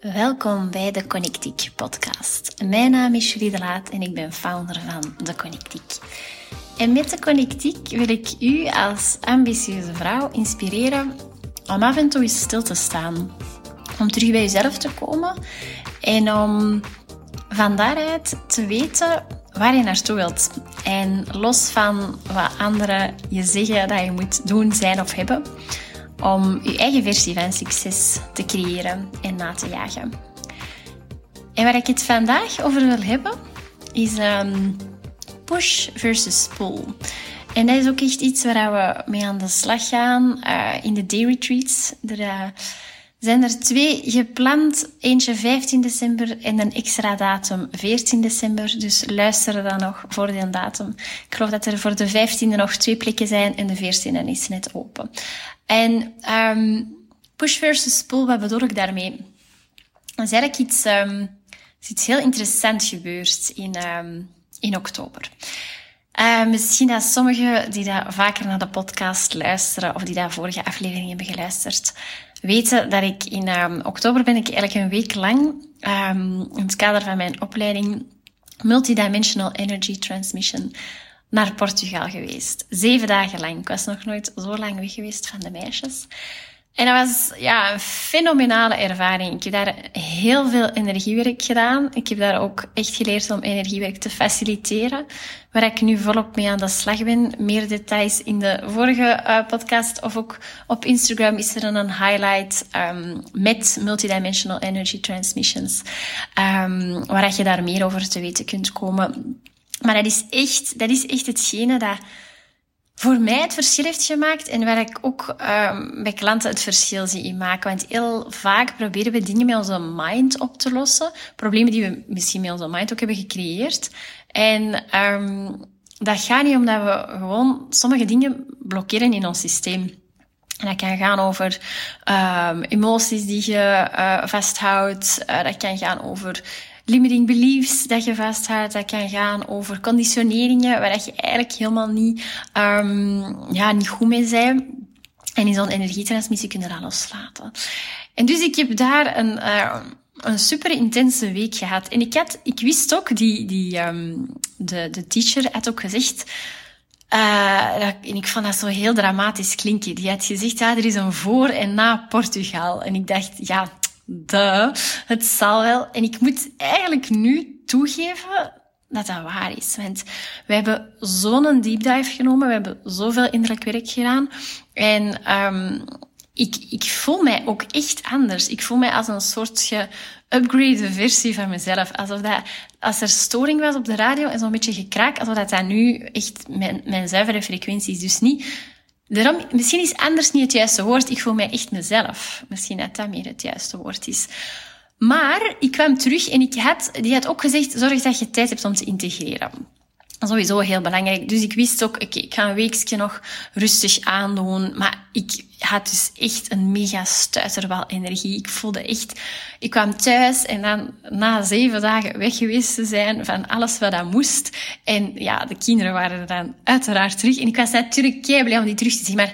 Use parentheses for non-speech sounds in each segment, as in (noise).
Welkom bij de Connectiek podcast. Mijn naam is Julie de Laat en ik ben founder van de Connectiek. En met de Connectiek wil ik u als ambitieuze vrouw inspireren om af en toe eens stil te staan. Om terug bij jezelf te komen en om van daaruit te weten waar je naartoe wilt. En los van wat anderen je zeggen dat je moet doen, zijn of hebben, om je eigen versie van succes te creëren en na te jagen. En waar ik het vandaag over wil hebben, is um, push versus pull. En dat is ook echt iets waar we mee aan de slag gaan uh, in de day retreats. Er uh, zijn er twee gepland. Eentje 15 december en een extra datum 14 december. Dus luister dan nog voor die datum. Ik geloof dat er voor de 15e nog twee plekken zijn en de 14e is net open. En um, push versus pull, wat bedoel ik daarmee? Er is eigenlijk iets, um, is iets heel interessants gebeurd in, um, in oktober. Uh, misschien dat sommigen die dat vaker naar de podcast luisteren of die dat vorige aflevering hebben geluisterd, weten dat ik in um, oktober ben ik eigenlijk een week lang um, in het kader van mijn opleiding Multidimensional Energy Transmission naar Portugal geweest. Zeven dagen lang. Ik was nog nooit zo lang weg geweest van de meisjes. En dat was ja, een fenomenale ervaring. Ik heb daar heel veel energiewerk gedaan. Ik heb daar ook echt geleerd om energiewerk te faciliteren. Waar ik nu volop mee aan de slag ben. Meer details in de vorige uh, podcast of ook op Instagram is er een highlight um, met multidimensional energy transmissions. Um, waar je daar meer over te weten kunt komen. Maar dat is echt, dat is echt hetgene dat voor mij het verschil heeft gemaakt en waar ik ook um, bij klanten het verschil zie in maken. Want heel vaak proberen we dingen met onze mind op te lossen. Problemen die we misschien met onze mind ook hebben gecreëerd. En um, dat gaat niet omdat we gewoon sommige dingen blokkeren in ons systeem. En dat kan gaan over um, emoties die je uh, vasthoudt. Uh, dat kan gaan over limiting beliefs dat je vasthoudt. Dat kan gaan over conditioneringen waar je eigenlijk helemaal niet, um, ja, niet goed mee bent. En in zo'n energietransmissie kun je dat loslaten. En dus ik heb daar een, uh, een super intense week gehad. En ik had, ik wist ook, die, die, um, de, de teacher had ook gezegd, uh, en ik vond dat zo heel dramatisch klinken. Die had gezegd, ja, er is een voor en na Portugal. En ik dacht, ja, de, het zal wel. En ik moet eigenlijk nu toegeven dat dat waar is. Want we hebben zo'n deep dive genomen. We hebben zoveel innerlijk werk gedaan. En um, ik, ik voel mij ook echt anders. Ik voel mij als een soort geupgrade versie van mezelf. Alsof dat, als er storing was op de radio en zo'n beetje gekraak, alsof dat, dat nu echt mijn, mijn zuivere frequentie is. Dus niet Daarom, misschien is anders niet het juiste woord. Ik voel mij echt mezelf. Misschien dat dat meer het juiste woord is. Maar ik kwam terug en ik had, die had ook gezegd, zorg dat je tijd hebt om te integreren. Sowieso heel belangrijk. Dus ik wist ook, oké, ik ga een weekje nog rustig aandoen. Maar ik had dus echt een mega stuiterbal energie. Ik voelde echt, ik kwam thuis en dan na zeven dagen weg geweest te zijn van alles wat dat moest. En ja, de kinderen waren dan uiteraard terug. En ik was natuurlijk kei blij om die terug te zien. Maar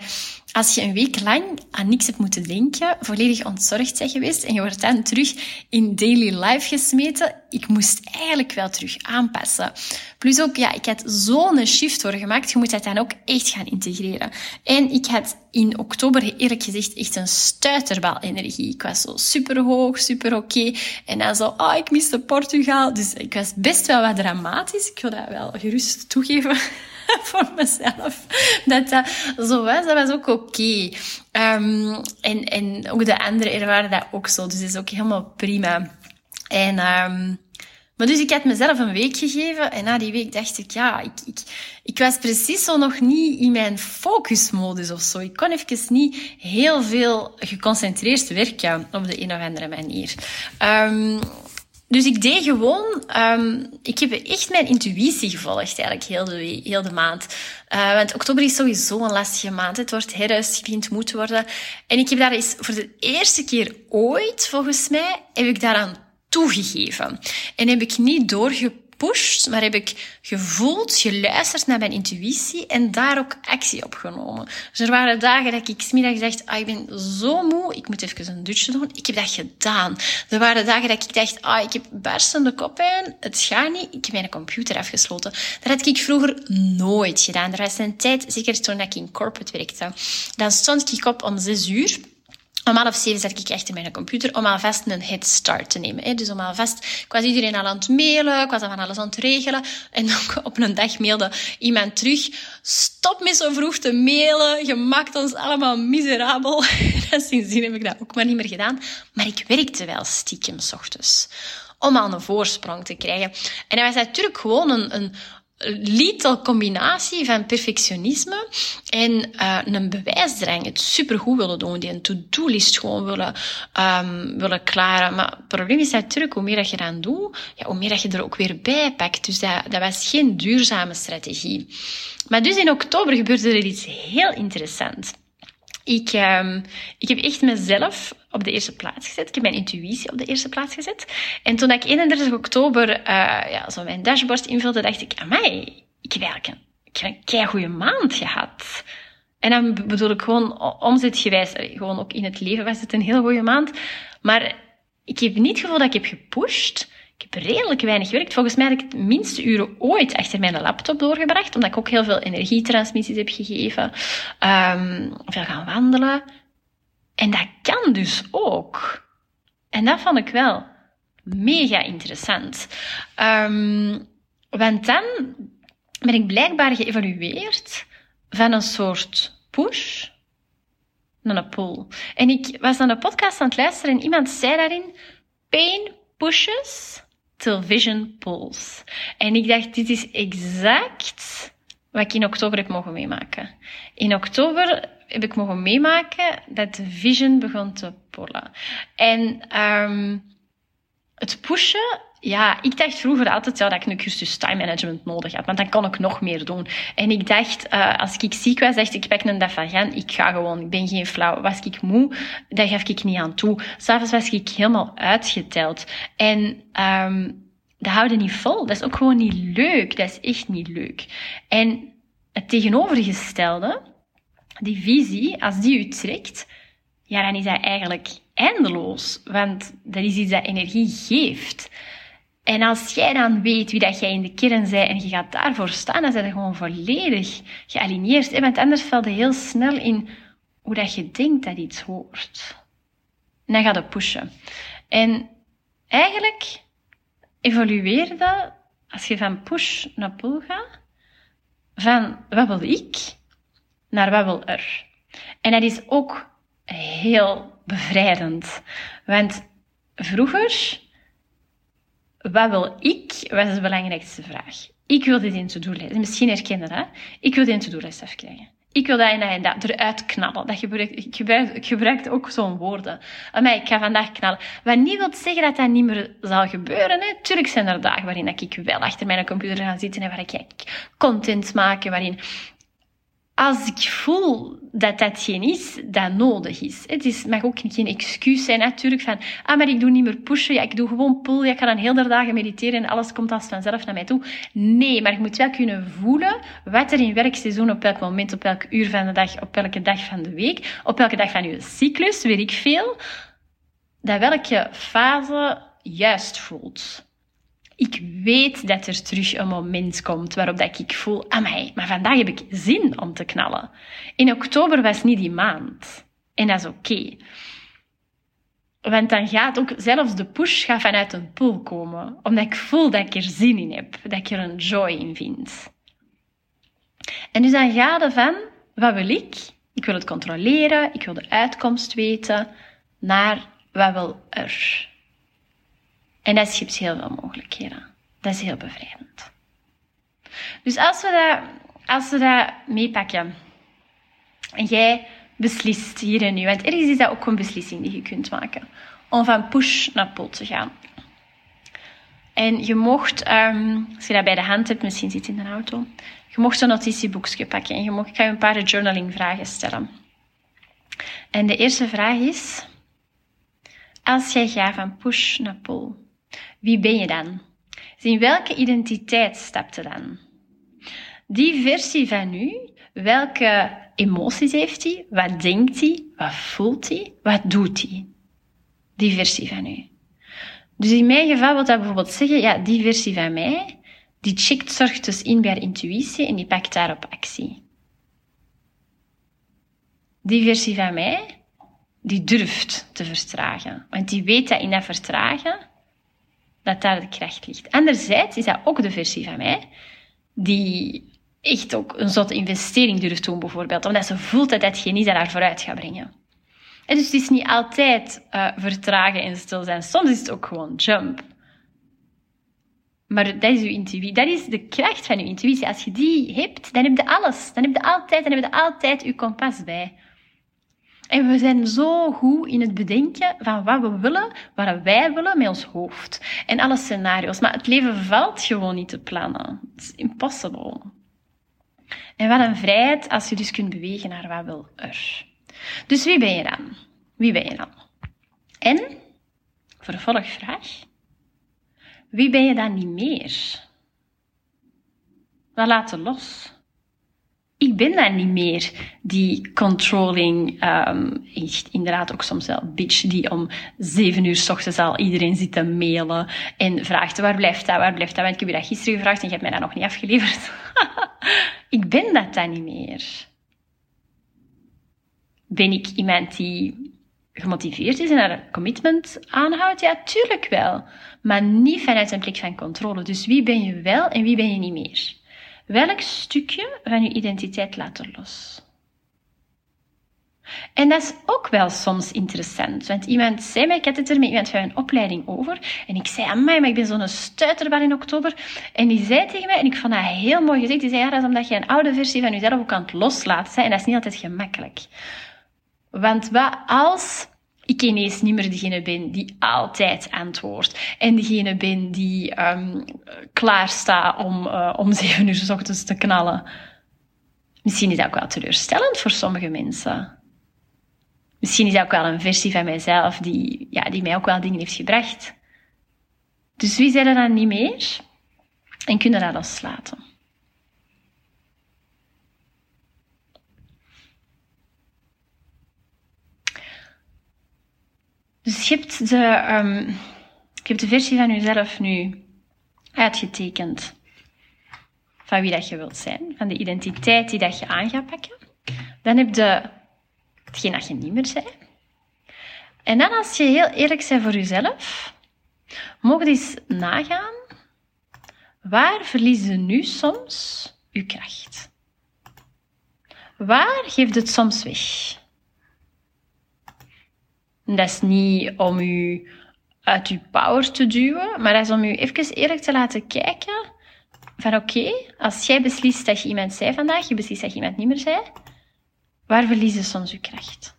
als je een week lang aan niks hebt moeten denken, volledig ontzorgd bent geweest en je wordt dan terug in daily life gesmeten, ik moest eigenlijk wel terug aanpassen. Plus ook, ja, ik had zo'n shift gemaakt, je moet dat dan ook echt gaan integreren. En ik had in oktober, eerlijk gezegd, echt een stuiterbal energie. Ik was zo super hoog, super oké. En dan zo, oh, ik miste Portugal. Dus ik was best wel wat dramatisch. Ik wil dat wel gerust toegeven. (laughs) voor mezelf. Dat dat zo was, dat was ook oké. Um, en, en ook de anderen ervaren dat ook zo. Dus dat is ook helemaal prima. En, um, maar dus ik had mezelf een week gegeven en na die week dacht ik, ja, ik, ik, ik was precies zo nog niet in mijn focusmodus of zo. Ik kon even niet heel veel geconcentreerd werken op de een of andere manier. Um, dus ik deed gewoon, um, ik heb echt mijn intuïtie gevolgd eigenlijk heel de, heel de maand. Uh, want oktober is sowieso een lastige maand. Het wordt herfst, het begint moe te worden. En ik heb daar eens voor de eerste keer ooit, volgens mij, heb ik daaraan toegegeven. En heb ik niet doorge gepusht, maar heb ik gevoeld, geluisterd naar mijn intuïtie en daar ook actie op genomen. Dus er waren dagen dat ik smiddag dacht, ah, ik ben zo moe, ik moet even een dutje doen. Ik heb dat gedaan. Er waren dagen dat ik dacht, ah, ik heb barstende koppijn, het gaat niet, ik heb mijn computer afgesloten. Dat had ik vroeger nooit gedaan. Er was een tijd, zeker toen ik in corporate werkte, dan stond ik op om zes uur. Om half zeven zat ik echt in mijn computer om alvast een head start te nemen. Dus om alvast, ik was iedereen al aan het mailen, ik was al van alles aan het regelen. En (laughs) op een dag mailde iemand terug, stop met zo vroeg te mailen, je maakt ons allemaal miserabel. (laughs) En sindsdien heb ik dat ook maar niet meer gedaan. Maar ik werkte wel stiekem s ochtends. Om al een voorsprong te krijgen. En dat was natuurlijk gewoon een, een lethal combinatie van perfectionisme en uh, een bewijsdrang. Het supergoed willen doen, die een to-do-list gewoon willen, um, willen klaren. Maar het probleem is natuurlijk, hoe meer dat je dan doet, ja, hoe meer dat je er ook weer bij pakt. Dus dat, dat was geen duurzame strategie. Maar dus in oktober gebeurde er iets heel interessants. Ik, um, ik heb echt mezelf op de eerste plaats gezet. Ik heb mijn intuïtie op de eerste plaats gezet. En toen ik 31 oktober uh, ja, zo mijn dashboard invulde, dacht ik, amai, ik heb eigenlijk een, ik heb een kei goede maand gehad. En dan bedoel ik gewoon omzetgewijs, gewoon ook in het leven was het een heel goede maand. Maar ik heb niet het gevoel dat ik heb gepusht. Ik heb redelijk weinig gewerkt. Volgens mij heb ik het minste uren ooit achter mijn laptop doorgebracht, omdat ik ook heel veel energietransmissies heb gegeven. Um, veel gaan wandelen. En dat kan dus ook. En dat vond ik wel mega interessant. Um, want dan ben ik blijkbaar geëvalueerd van een soort push naar een pull. En ik was aan de podcast aan het luisteren en iemand zei daarin: pain pushes till vision pulls. En ik dacht, dit is exact wat ik in oktober heb mogen meemaken. In oktober heb ik mogen meemaken dat de vision begon te pollen. En um, het pushen, ja, ik dacht vroeger altijd ja, dat ik een cursus time management nodig had, want dan kon ik nog meer doen. En ik dacht, uh, als ik ziek was, dacht ik, pak een gaan, ik ga gewoon, ik ben geen flauw. Was ik moe, daar gaf ik niet aan toe. S'avonds was ik helemaal uitgeteld. En um, dat houden niet vol. Dat is ook gewoon niet leuk. Dat is echt niet leuk. En het tegenovergestelde, die visie, als die u trekt, ja, dan is dat eigenlijk eindeloos. Want dat is iets dat energie geeft. En als jij dan weet wie dat jij in de kern bent en je gaat daarvoor staan, dan zijn je gewoon volledig gealigneerd. Want anders valt heel snel in hoe dat je denkt dat iets hoort. En dan gaat het pushen. En eigenlijk evolueer dat als je van push naar pull gaat, van wat wil ik naar wat wil er. En dat is ook heel bevrijdend. Want vroeger, wat wil ik, was de belangrijkste vraag. Ik wil dit in to-do-lijst. Misschien herkennen dat. Ik wil dit in to-do-lijst afkrijgen. Ik wil dat en dat en dat eruit knallen. Dat gebruik, ik, gebruik, ik gebruik ook zo'n woorden. Maar ik ga vandaag knallen. Wat niet wil zeggen dat dat niet meer zal gebeuren. Hè. Tuurlijk zijn er dagen waarin ik wel achter mijn computer ga zitten en waar ik content maak. Waarin als ik voel dat dat geen is, dat nodig is. Het is, mag ook geen excuus zijn natuurlijk van, ah, maar ik doe niet meer pushen, ja, ik doe gewoon pull, ja, ik ga dan heel de dagen mediteren en alles komt als vanzelf naar mij toe. Nee, maar je moet wel kunnen voelen wat er in werkseizoen op welk moment, op welk uur van de dag, op welke dag van de week, op welke dag van je cyclus, weet ik veel, dat welke fase juist voelt ik weet dat er terug een moment komt waarop dat ik voel, amai, maar vandaag heb ik zin om te knallen. In oktober was niet die maand. En dat is oké. Want dan gaat ook zelfs de push gaat vanuit een pull komen. Omdat ik voel dat ik er zin in heb. Dat ik er een joy in vind. En dus dan gaat het van, wat wil ik? Ik wil het controleren. Ik wil de uitkomst weten. Naar, wat wil er? En dat schept heel veel mogelijkheden. Dat is heel bevrijdend. Dus als we dat, als we dat meepakken en jij beslist hier en nu, want ergens is dat ook een beslissing die je kunt maken, om van push naar pull te gaan. En je mocht, um, als je dat bij de hand hebt, misschien zit in de auto, je mocht een notitieboekje pakken en je mocht, ik ga je een paar journaling vragen stellen. En de eerste vraag is, als jij gaat van push naar pull, wie ben je dan? Dus in welke identiteit stapt je dan? Die versie van u, welke emoties heeft hij? Wat denkt hij? Wat voelt hij? Wat doet hij? Die versie van u. Dus in mijn geval wil dat bijvoorbeeld zeggen, ja, die versie van mij, die checkt, zorgt dus in bij haar intuïtie en die pakt daarop actie. Die versie van mij, die durft te vertragen. Want die weet dat in dat vertragen, dat daar de kracht ligt. Anderzijds is dat ook de versie van mij, die echt ook een zotte investering durft doen, bijvoorbeeld. Omdat ze voelt dat dat haar vooruit gaat brengen. En dus het is niet altijd uh, vertragen en stil zijn. Soms is het ook gewoon jump. Maar dat is uw intuïtie. Dat is de kracht van uw intuïtie. Als je die hebt, dan heb je alles. Dan heb je altijd, dan heb je altijd uw kompas bij. En we zijn zo goed in het bedenken van wat we willen, wat wij willen met ons hoofd. En alle scenario's. Maar het leven valt gewoon niet te plannen. Het is impossible. En wat een vrijheid als je dus kunt bewegen naar wat wil er. Dus wie ben je dan? Wie ben je dan? En, vervolgvraag, wie ben je dan niet meer? Wat laten los? Ik ben dan niet meer die controlling, um, inderdaad ook soms wel bitch die om zeven uur s ochtends al iedereen zit te mailen en vraagt waar blijft dat, waar blijft dat? Want ik heb je dat gisteren gevraagd en je hebt mij dat nog niet afgeleverd. (laughs) ik ben dat dan niet meer. Ben ik iemand die gemotiveerd is en haar commitment aanhoudt? Ja, tuurlijk wel. Maar niet vanuit een plek van controle. Dus wie ben je wel en wie ben je niet meer? Welk stukje van je identiteit laat er los? En dat is ook wel soms interessant. Want iemand zei mij, ik had het er met iemand van een opleiding over. En ik zei, amai, maar ik ben zo'n stuiterbal in oktober. En die zei tegen mij, en ik vond dat heel mooi gezegd. Die zei, ja, dat is omdat je een oude versie van jezelf ook aan het loslaten En dat is niet altijd gemakkelijk. Want wat als ik ineens niet meer degene ben die altijd antwoordt. En degene ben die um, klaar staat om, uh, om (laughs) zeven uur s ochtends te knallen. Misschien is dat ook wel teleurstellend voor sommige mensen. Misschien is dat ook wel een versie van mijzelf die, ja, die mij ook wel dingen heeft gebracht. Dus wie zijn er dan niet meer? En kunnen dat loslaten? Dus je hebt de, je hebt de versie van jezelf nu uitgetekend. Van wie dat je wilt zijn. Van de identiteit die dat je aan gaat pakken. Dan heb je hetgeen dat je niet meer bent. En dan als je heel eerlijk bent voor jezelf, mogen eens nagaan. Waar verlies je nu soms je kracht? Waar geeft het soms weg? Dat is niet om u uit uw power te duwen, maar dat is om u even eerlijk te laten kijken van oké, als jij beslist dat je iemand zei vandaag, je beslist dat je iemand niet meer zei, waar verlies je soms je kracht?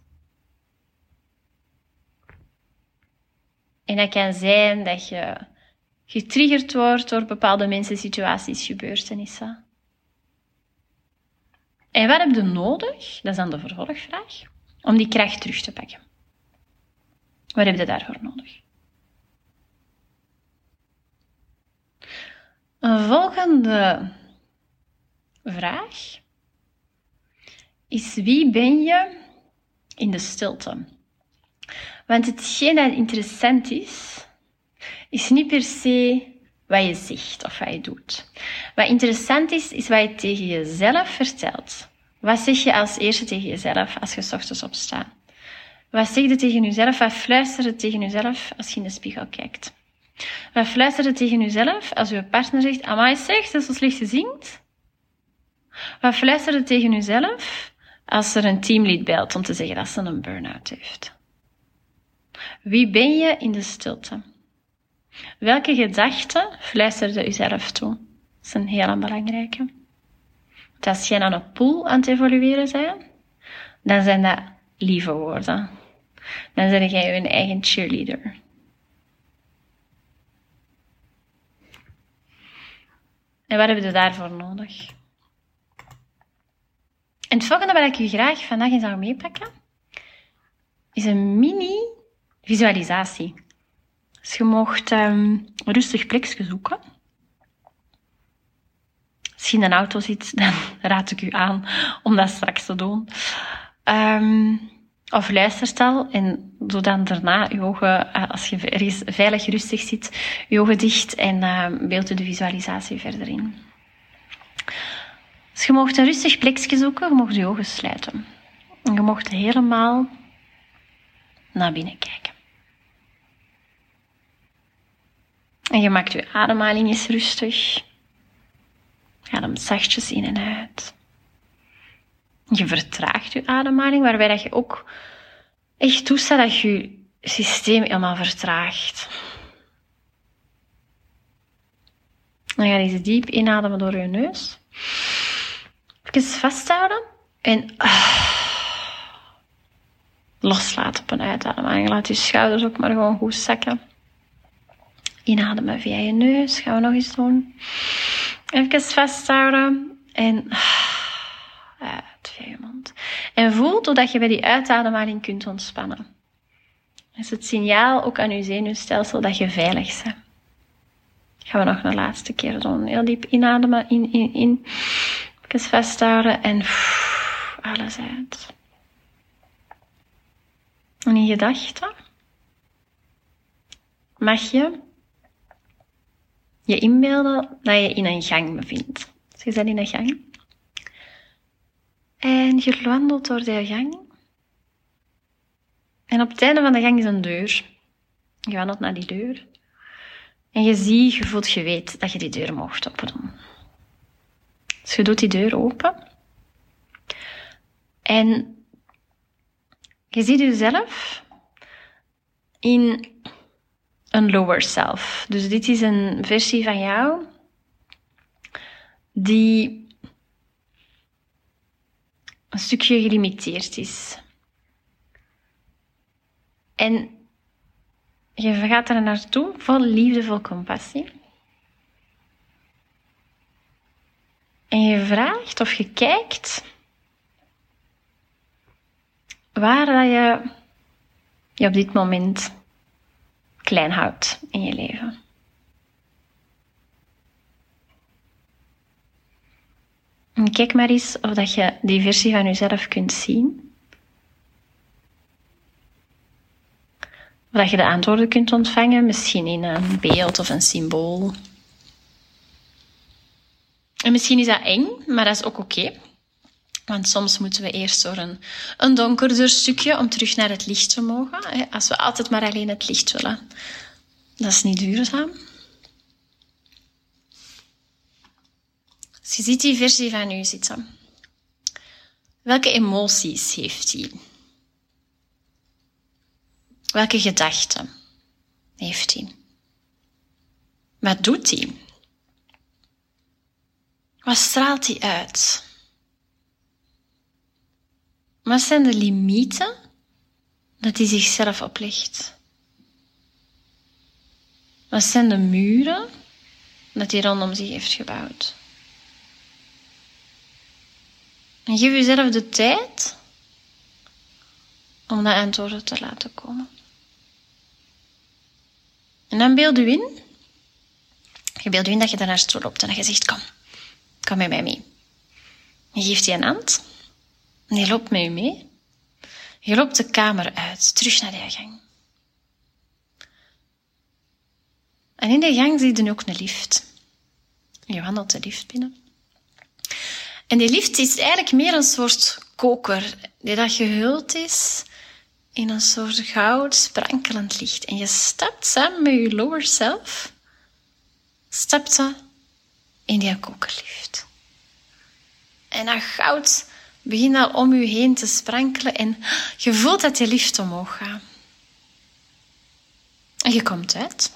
En dat kan zijn dat je getriggerd wordt door bepaalde mensen, situaties, gebeurtenissen. En wat heb je nodig? Dat is dan de vervolgvraag. Om die kracht terug te pakken. Wat heb je daarvoor nodig? Een volgende vraag is wie ben je in de stilte? Want hetgeen dat interessant is, is niet per se wat je zegt of wat je doet. Wat interessant is, is wat je tegen jezelf vertelt. Wat zeg je als eerste tegen jezelf als je ochtends opstaat? Wat zeg je tegen jezelf? Wat fluister je tegen jezelf als je in de spiegel kijkt? Wat fluister je tegen jezelf als je partner zegt, amai zeg, dat is zo slecht zingt? Wat fluister je tegen jezelf als er een teamlead belt om te zeggen dat ze een burn-out heeft? Wie ben je in de stilte? Welke gedachten fluister je jezelf toe? Dat is een heel belangrijke. Als jij aan een pool aan het evolueren bent, dan zijn dat lieve woorden dan ben jij je eigen cheerleader. En wat hebben we daarvoor nodig? En het volgende wat ik u graag vandaag eens zou meepakken, is een mini-visualisatie. Dus je mocht een rustig plekje zoeken. Als je in een auto zit, (laughs) dan raad ik u aan om dat straks te doen. Um, of luisterstel en doe dan daarna je ogen, eh, als je ergens veilig rustig zit, je ogen dicht en uh, beeld je de visualisatie verder in. Dus je mocht een rustig plekje zoeken, je mocht je ogen sluiten. En je mocht helemaal naar binnen kijken. En je maakt je ademhaling eens rustig. Adem zachtjes in en uit. Je vertraagt je ademhaling, waarbij dat je ook echt toestaat dat je systeem helemaal vertraagt. Dan ga je eens diep inademen door je neus. Even vasthouden en uh, loslaten op een uitademing. Laat je schouders ook maar gewoon goed zakken. Inademen via je neus. Gaan we nog eens doen. Even vasthouden en uit via je mond. En voel totdat je bij die uitademing kunt ontspannen. Dat is het signaal ook aan je zenuwstelsel dat je veilig bent. Gaan we nog een laatste keer doen. Heel diep inademen, in, in, in. Even vasthouden en alles uit. En in gedachten mag je je inbeelden dat je in een gang bevindt. Dus je bent in een gang. Je wandelt door de gang. En op het einde van de gang is een deur. Je wandelt naar die deur. En je ziet, je voelt, je weet dat je die deur mocht open doen. Dus je doet die deur open. En je ziet jezelf in een lower self. Dus dit is een versie van jou die een stukje gelimiteerd is. En je gaat er naartoe vol liefde, vol compassie. En je vraagt of je kijkt waar dat je je op dit moment klein houdt in je leven. Kijk maar eens of dat je die versie van jezelf kunt zien. Of dat je de antwoorden kunt ontvangen, misschien in een beeld of een symbool. En misschien is dat eng, maar dat is ook oké. Want soms moeten we eerst door een, een donkerder stukje om terug naar het licht te mogen. Als we altijd maar alleen het licht willen. Dat is niet duurzaam. Je ziet die versie van u zitten. Welke emoties heeft hij? Welke gedachten heeft hij? Wat doet hij? Wat straalt hij uit? Wat zijn de limieten dat hij zichzelf oplegt? Wat zijn de muren dat hij rondom zich heeft gebouwd? En geef jezelf de tijd om dat antwoorden te laten komen. En dan beeld u in. Je beeld u in dat je daarnaar loopt en dat je zegt, kom, kom met mij mee. Je geeft je een hand. En je loopt met u mee. Je loopt de kamer uit, terug naar de gang. En in de gang zie je ook een lift. Je wandelt de lift binnen. En die lift is eigenlijk meer een soort koker, die dat gehuld is in een soort goud sprankelend licht. En je stapt samen met je lower self, stapt in die kokerlift. En dat goud begint al om je heen te sprankelen en je voelt dat die lift omhoog gaat. En je komt uit.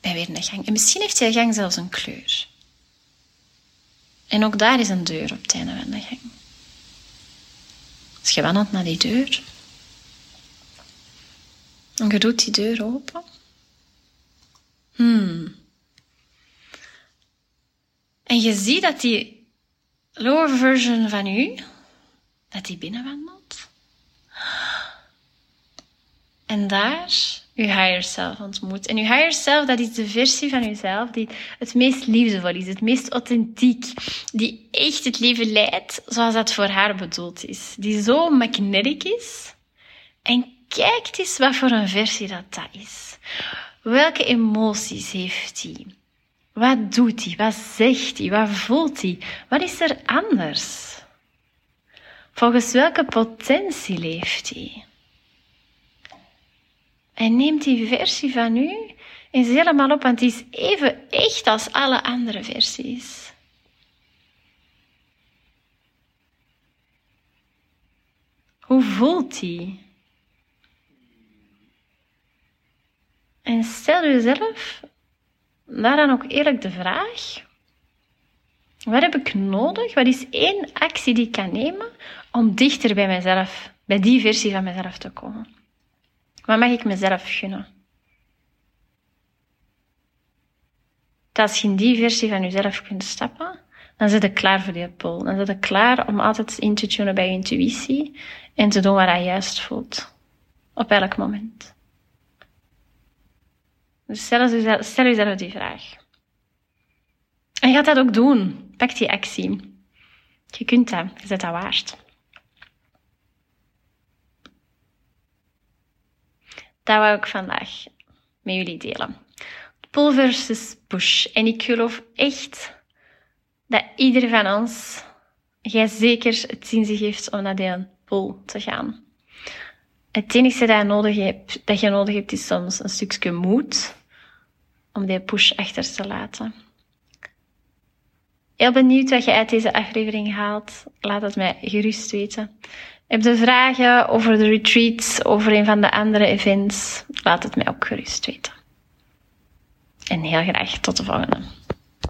Bij weer een gang. En misschien heeft die gang zelfs een kleur. En ook daar is een deur op het einde van de gang. Je wandelt naar die deur. En je doet die deur open. Hmm. En je ziet dat die lower version van u, dat die binnenwandelt. En daar je higher self ontmoet. En je higher self, dat is de versie van jezelf die het meest liefdevol is, het meest authentiek, die echt het leven leidt zoals dat voor haar bedoeld is. Die zo magnetic is. En kijk eens wat voor een versie dat dat is. Welke emoties heeft hij? Wat doet hij? Wat zegt hij? Wat voelt hij? Wat is er anders? Volgens welke potentie leeft hij? En neemt die versie van u eens helemaal op, want die is even echt als alle andere versies. Hoe voelt die? En stel jezelf daar dan ook eerlijk de vraag: wat heb ik nodig? Wat is één actie die ik kan nemen om dichter bij mezelf, bij die versie van mezelf te komen? Wat mag ik mezelf gunnen? Dat als je in die versie van jezelf kunt stappen, dan zit je klaar voor die pol. Dan zit je klaar om altijd in te tunen bij je intuïtie en te doen wat je juist voelt. Op elk moment. Dus stel jezelf, stel die vraag. En je gaat dat ook doen. Pak die actie. Je kunt dat. Je zet dat waard. Dat wou ik vandaag met jullie delen. Pull versus push. En ik geloof echt dat ieder van ons, jij zeker het zin zich heeft om naar die pull te gaan. Het enige dat je nodig hebt, dat je nodig hebt is soms een stukje moed om die push achter te laten. Heel benieuwd wat je uit deze aflevering haalt. Laat het mij gerust weten. Heb je vragen over de retreats, over een van de andere events? Laat het mij ook gerust weten. En heel graag tot de volgende.